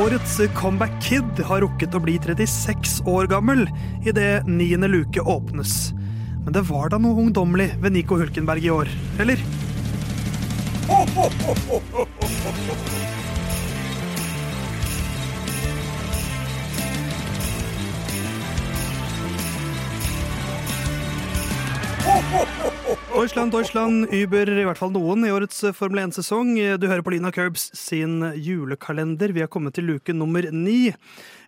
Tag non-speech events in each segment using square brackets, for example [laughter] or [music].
Årets comeback kid har rukket å bli 36 år gammel idet niende luke åpnes. Men det var da noe ungdommelig ved Nico Hulkenberg i år, eller? Deutschland, Deutschland, Uber i hvert fall noen i årets Formel 1-sesong. Du hører på Lina Curbs sin julekalender. Vi har kommet til luke nummer ni.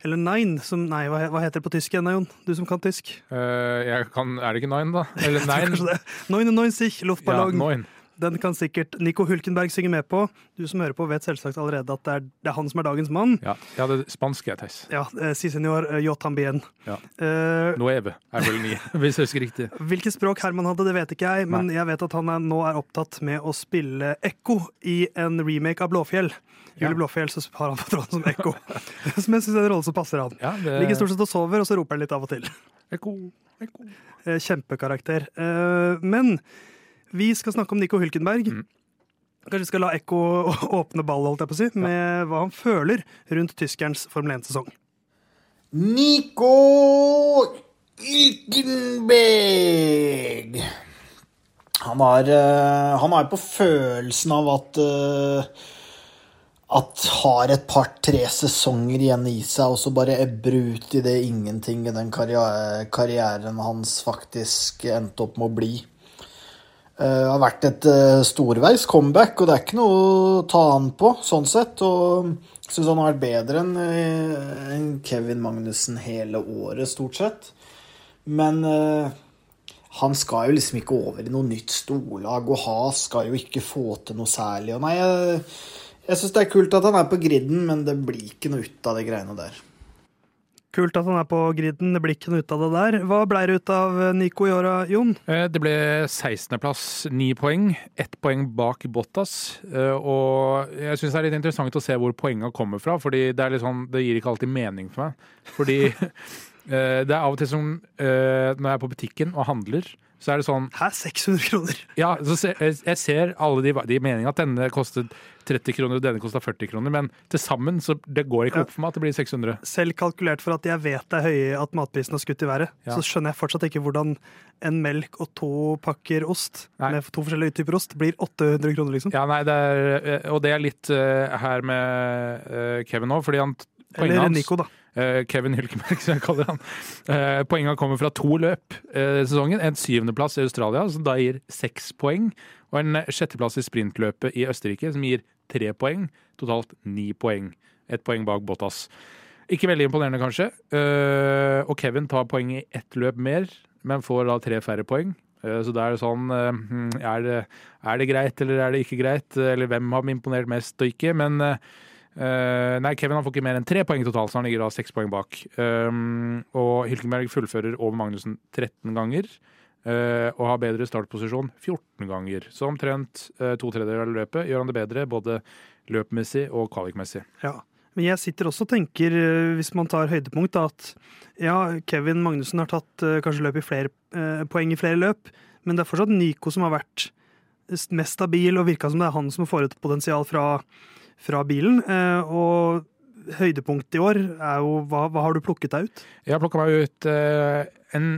Eller nine, som Nei, hva heter det på tysk igjen, Jon? Du som kan tysk? Uh, jeg kan, er det ikke nine, da? Eller [laughs] nine? det. 99, Ja, Luftballong. nine. Den kan sikkert Nico Hulkenberg synge med på. Du som hører på, vet selvsagt allerede at det er, det er han som er dagens mann. Ja, ja det spanske, Theis. Ja, eh, si senor, eh, yo tambien. Ja. Uh, Nueve er vel ni, [laughs] hvis jeg husker riktig. Hvilket språk Herman hadde, det vet ikke jeg, men jeg vet at han er, nå er opptatt med å spille Ekko i en remake av Blåfjell. Ja. Juli Blåfjell, så har han fått rollen som Ekko. [laughs] som jeg syns er en rolle som passer han. Ja, det Ligger stort sett og sover, og så roper han litt av og til. Ekko, ekko. Eh, Kjempekarakter. Eh, Men vi skal snakke om Nico Hulkenberg. Mm. Kanskje vi skal la Ekko [laughs] åpne ball, holdt jeg på å si, med hva han føler rundt tyskerens Formel 1-sesong. Nico Hulkenberg Han eh, han er, på følelsen av at eh, at har et par-tre sesonger igjen i seg, og så bare ebber ut i det ingenting i den karriere, karrieren hans faktisk endte opp med å bli. Eh, Det har vært et uh, storveis comeback, og det er ikke noe å ta an på, sånn sett. Og jeg syns han har vært bedre enn eh, Kevin Magnussen hele året, stort sett. Men eh, han skal jo liksom ikke over i noe nytt storlag, og Has skal jo ikke få til noe særlig. Og nei, jeg, jeg syns det er kult at han er på griden, men det blir ikke noe ut av de greiene der. Kult at han er på griden, det blir ikke noe ut av det der. Hva blei det ut av Nico i åra, Jon? Eh, Det ble 16.-plass, ni poeng. Ett poeng bak Bottas. Eh, Og jeg syns det er litt interessant å se hvor poengene kommer fra, fordi det, sånn, det gir ikke alltid mening for meg. Fordi eh, det er av og til som eh, når jeg er på butikken og handler, så er det sånn Hæ, 600 kroner? Ja, så se, jeg, ser alle de, de meningene at denne kostet 30 kroner og denne kostet 40 kroner, men til sammen så det går ikke Ja. opp for meg at det blir 600. Selv kalkulert for at jeg vet det er høye at matprisen har skutt i været, Ja. så skjønner jeg fortsatt ikke hvordan en melk og to pakker ost Nei. med to forskjellige typer ost blir 800 kroner, liksom. Ja, nei, det er, eh, og det er litt uh, her med uh, Kevin nå, fordi han Eller Nico, da. Eh, Kevin Hylkeberg, [laughs] som jeg kaller han. Uh, Poengene kommer fra to løp eh, sesongen. En syvendeplass i Australia, som da gir seks poeng. Og en sjetteplass i sprintløpet i Østerrike, som gir tre poeng. Totalt ni poeng. Ett poeng bak Bottas. Ikke veldig imponerende, kanskje. Eh, og Kevin tar poeng i ett løp mer, men får da tre færre poeng. Eh, Så da er det sånn eh, hmm, er det, er det greit, eller er det ikke greit? Eller hvem har imponert mest og ikke? Men eh, Eh, nei, Kevin han får ikke mer enn tre poeng totalt, så han ligger da seks poeng bak. Um, og Hylkenberg fullfører over Magnussen 13 ganger. eh, og har bedre startposisjon 14 ganger. Så omtrent eh, to tredjedeler av løpet gjør han det bedre, både løpmessig og kvalikmessig. Ja. Men jeg sitter også og tenker, eh, hvis man tar høydepunkt, da, at ja, Kevin Magnussen har tatt eh, kanskje løp i flere, eh, poeng i flere løp, men det er fortsatt Nico som har vært mest stabil, og virka som det er han som får ut potensial fra, fra bilen. Eh, og høydepunkt i år er jo hva, hva har du plukket deg ut? Jeg har plukka meg ut eh, en,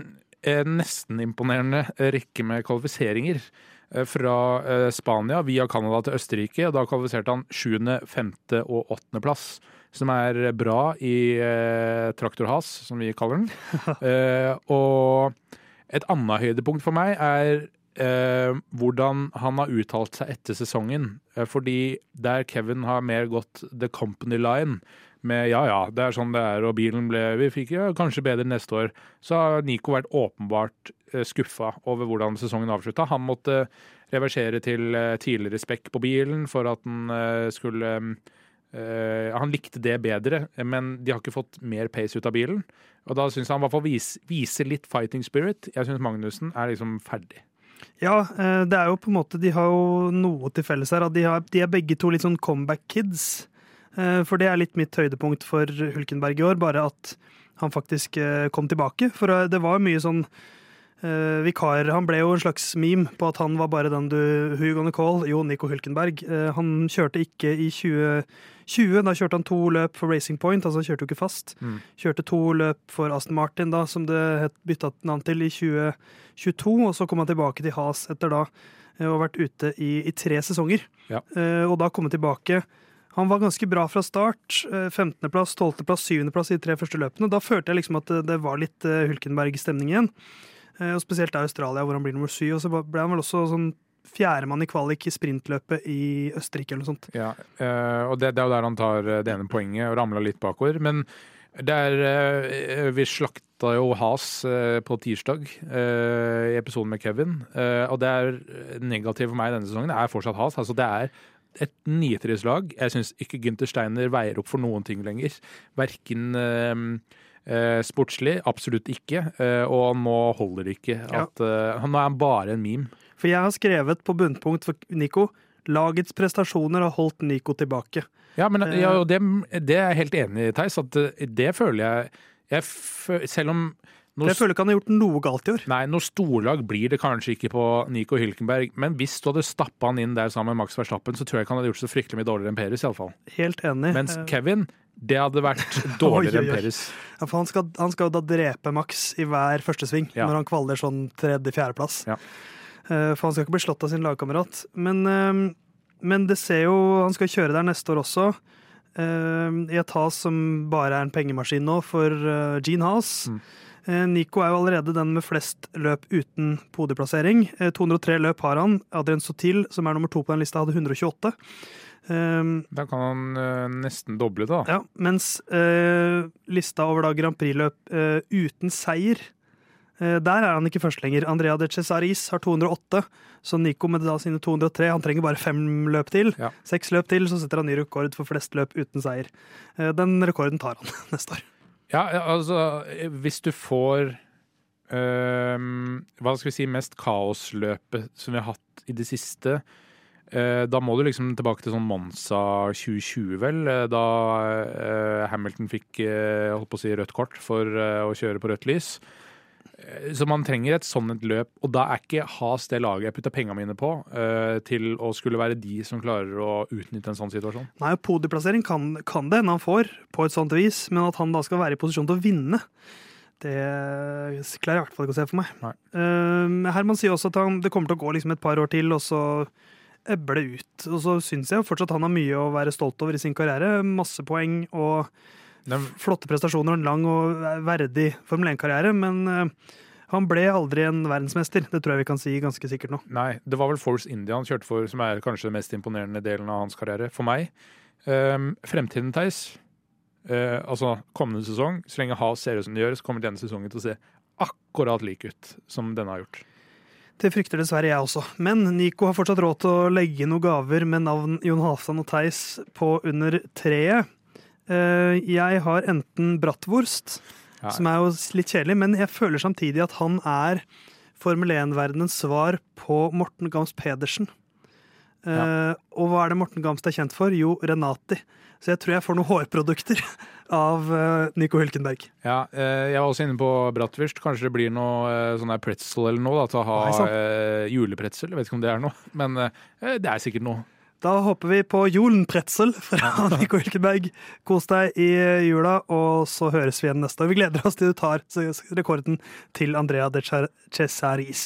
en nesten imponerende rekke med kvalifiseringer. eh, Fra Spania via Canada til Østerrike. og Da kvalifiserte han sjuende, femte og 8. plass, Som er bra i eh, traktorhas, som vi kaller den. [laughs] Eh, og et annet høydepunkt for meg er eh, hvordan han har uttalt seg etter sesongen. Eh, fordi der Kevin har mer gått the company line med ja ja, det er sånn det er, og bilen ble Vi fikk ja, kanskje bedre neste år. Så har Nico vært åpenbart eh, skuffa over hvordan sesongen avslutta. Han måtte reversere til eh, tidligere spekk på bilen for at han skulle Han likte det bedre, men de har ikke fått mer pace ut av bilen. Og da syns han i hvert fall vis, viser litt fighting spirit. Jeg syns Magnussen er liksom ferdig. Ja, eh, det er jo på en måte De har jo noe til felles her. De, har, de er begge to litt sånn comeback kids. Eh, For det er litt mitt høydepunkt for Hulkenberg i år, bare at han faktisk eh, kom tilbake. For det var mye sånn eh, vikar. Han ble jo en slags meme på at han var bare den du who you gonna call? Jo, Nico Hulkenberg. Uh, han kjørte ikke i 2020. Da kjørte han to løp for Racing Point, altså han kjørte jo ikke fast. Mm. Kjørte to løp for Aston Martin, da, som det het bytta navn til, i 2022. Og så kom han tilbake til Has etter da og å vært ute i, i tre sesonger. Ja. Uh, og da kom han tilbake. Han var ganske bra fra start. Eh, 15.-plass, 12.-plass, 7.-plass i de tre første løpene. Da følte jeg liksom at det, var litt eh, Hulkenberg-stemning igjen. Eh, Og spesielt i Australia, hvor han blir nummer syv. Og så ble han vel også sånn fjerdemann i kvalik i sprintløpet i Østerrike eller noe sånt. Ja, eh, og det, det er jo der han tar eh, det ene poenget og ramla litt bakover. Men er eh, Vi slakta jo Has på tirsdag i episoden med Kevin. og det er negativt for meg denne sesongen. Det er fortsatt Has. Altså, det er et nitrislag. Jeg syns ikke Gunther Steiner veier opp for noen ting lenger. Verken eh, sportslig, absolutt ikke. eh, og nå holder det ikke Ja. eh, Nå er han bare en meme. For jeg har skrevet på bunnpunkt for Nico lagets prestasjoner har holdt Nico tilbake. Ja, men Eh. ja, det, det er jeg helt enig i, Theis. At eh, det føler jeg, jeg Selv om når, Jeg føler ikke han har gjort noe galt i år. Nei, noe storlag blir det kanskje ikke på Nico Hylkenberg, men hvis du hadde stappa han inn der sammen med Max Verstappen, så tror jeg ikke han hadde gjort så fryktelig mye dårligere enn Peres, iallfall. Helt enig. Mens Eh, Kevin, det hadde vært [laughs] dårligere enn. Peres. Ja, for han skal, han skal da drepe Max i hver første sving, Ja. når han kvaler sånn tredje-fjerdeplass. Ja. For han skal ikke bli slått av sin lagkamerat. Men, eh, men det ser jo Han skal kjøre der neste år også. eh, I et has som bare er en pengemaskin nå for eh, Gene Haas. Mm. Eh, Nico er jo allerede den med flest løp uten podieplassering. Eh, 203 løp har han. Adrian Sotil, som er nummer to på den lista, hadde 128. Eh, Da kan han eh, nesten doble da. ja, mens eh, lista over da Grand Prix-løp eh, uten seier eh, Der er han ikke først lenger. Andrea de Cesaris har 208, så Nico med da sine 203 Han trenger bare fem løp til. Ja. Seks løp til, så setter han ny rekord for flest løp uten seier. Eh, den rekorden tar han [laughs] neste år. Ja, altså, hvis du får ehm, Hva skal vi si, mest kaosløpet som vi har hatt i det siste, eh, da må du liksom tilbake til sånn Monza 2020, vel. eh, Da eh, Hamilton fikk holdt på å si rødt kort for å kjøre på rødt lys. Eh, Så man trenger et sånt løp, og da er ikke Has det laget jeg putter pengene mine på, eh, til å skulle være de som klarer å utnytte en sånn situasjon. Nei, Podieplassering kan, kan det hende han får, på et sånt vis, men at han da skal være i posisjon til å vinne, det klarer jeg i hvert fall ikke å se for meg. Eh, Herman sier også at han, det kommer til å gå liksom et par år til, og så ebbe det ut. Og så syns jeg fortsatt han har mye å være stolt over i sin karriere. Masse poeng og flotte prestasjoner og en lang og verdig Formel 1-karriere, men eh, han ble aldri en verdensmester. Det tror jeg vi kan si ganske sikkert nå. Nei, det var vel Force India han kjørte for, som er kanskje den mest imponerende delen av hans karriere. For meg. Um, fremtiden, Theis. Uh, altså kommende sesong, så lenge Has ser ut som det gjør, så kommer denne sesongen til å se akkurat lik ut som denne har gjort. Det frykter dessverre jeg også. Men Nico har fortsatt råd til å legge noen gaver med navn Jon Halvdan og Theis på under treet. Eh, Jeg har enten bratwurst, Ja. som er jo litt kjedelig, men jeg føler samtidig at han er Formel 1-verdenens svar på Morten Gams Pedersen. Ja. Og hva er det Morten Gamst er kjent for? Jo, Renati. Så jeg tror jeg får noen [laughs] hårprodukter av eh, Nico Hylkenberg. Ja, eh, jeg var også inne på bratwurst. Kanskje det blir noe eh, sånn pretzel eller noe, da, til å ha Nei, eh, julepretzel. Jeg vet ikke om det er noe, [laughs] men eh, det er sikkert noe. Da håper vi på Jolenpretzel fra [laughs] Nico Hylkeberg. Kos deg i jula, og så høres vi igjen neste år. Vi gleder oss til du tar rekorden til Andrea de Cesaris.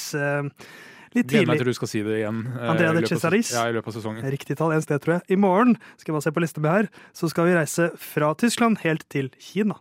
Litt tidlig. Gleder meg til du skal si det igjen. eh, Andrea de Cesaris? Ja, i løpet av sesongen. Riktig tall, en sted, tror jeg. I morgen skal vi bare se på lista mi her, så skal vi reise fra Tyskland helt til Kina.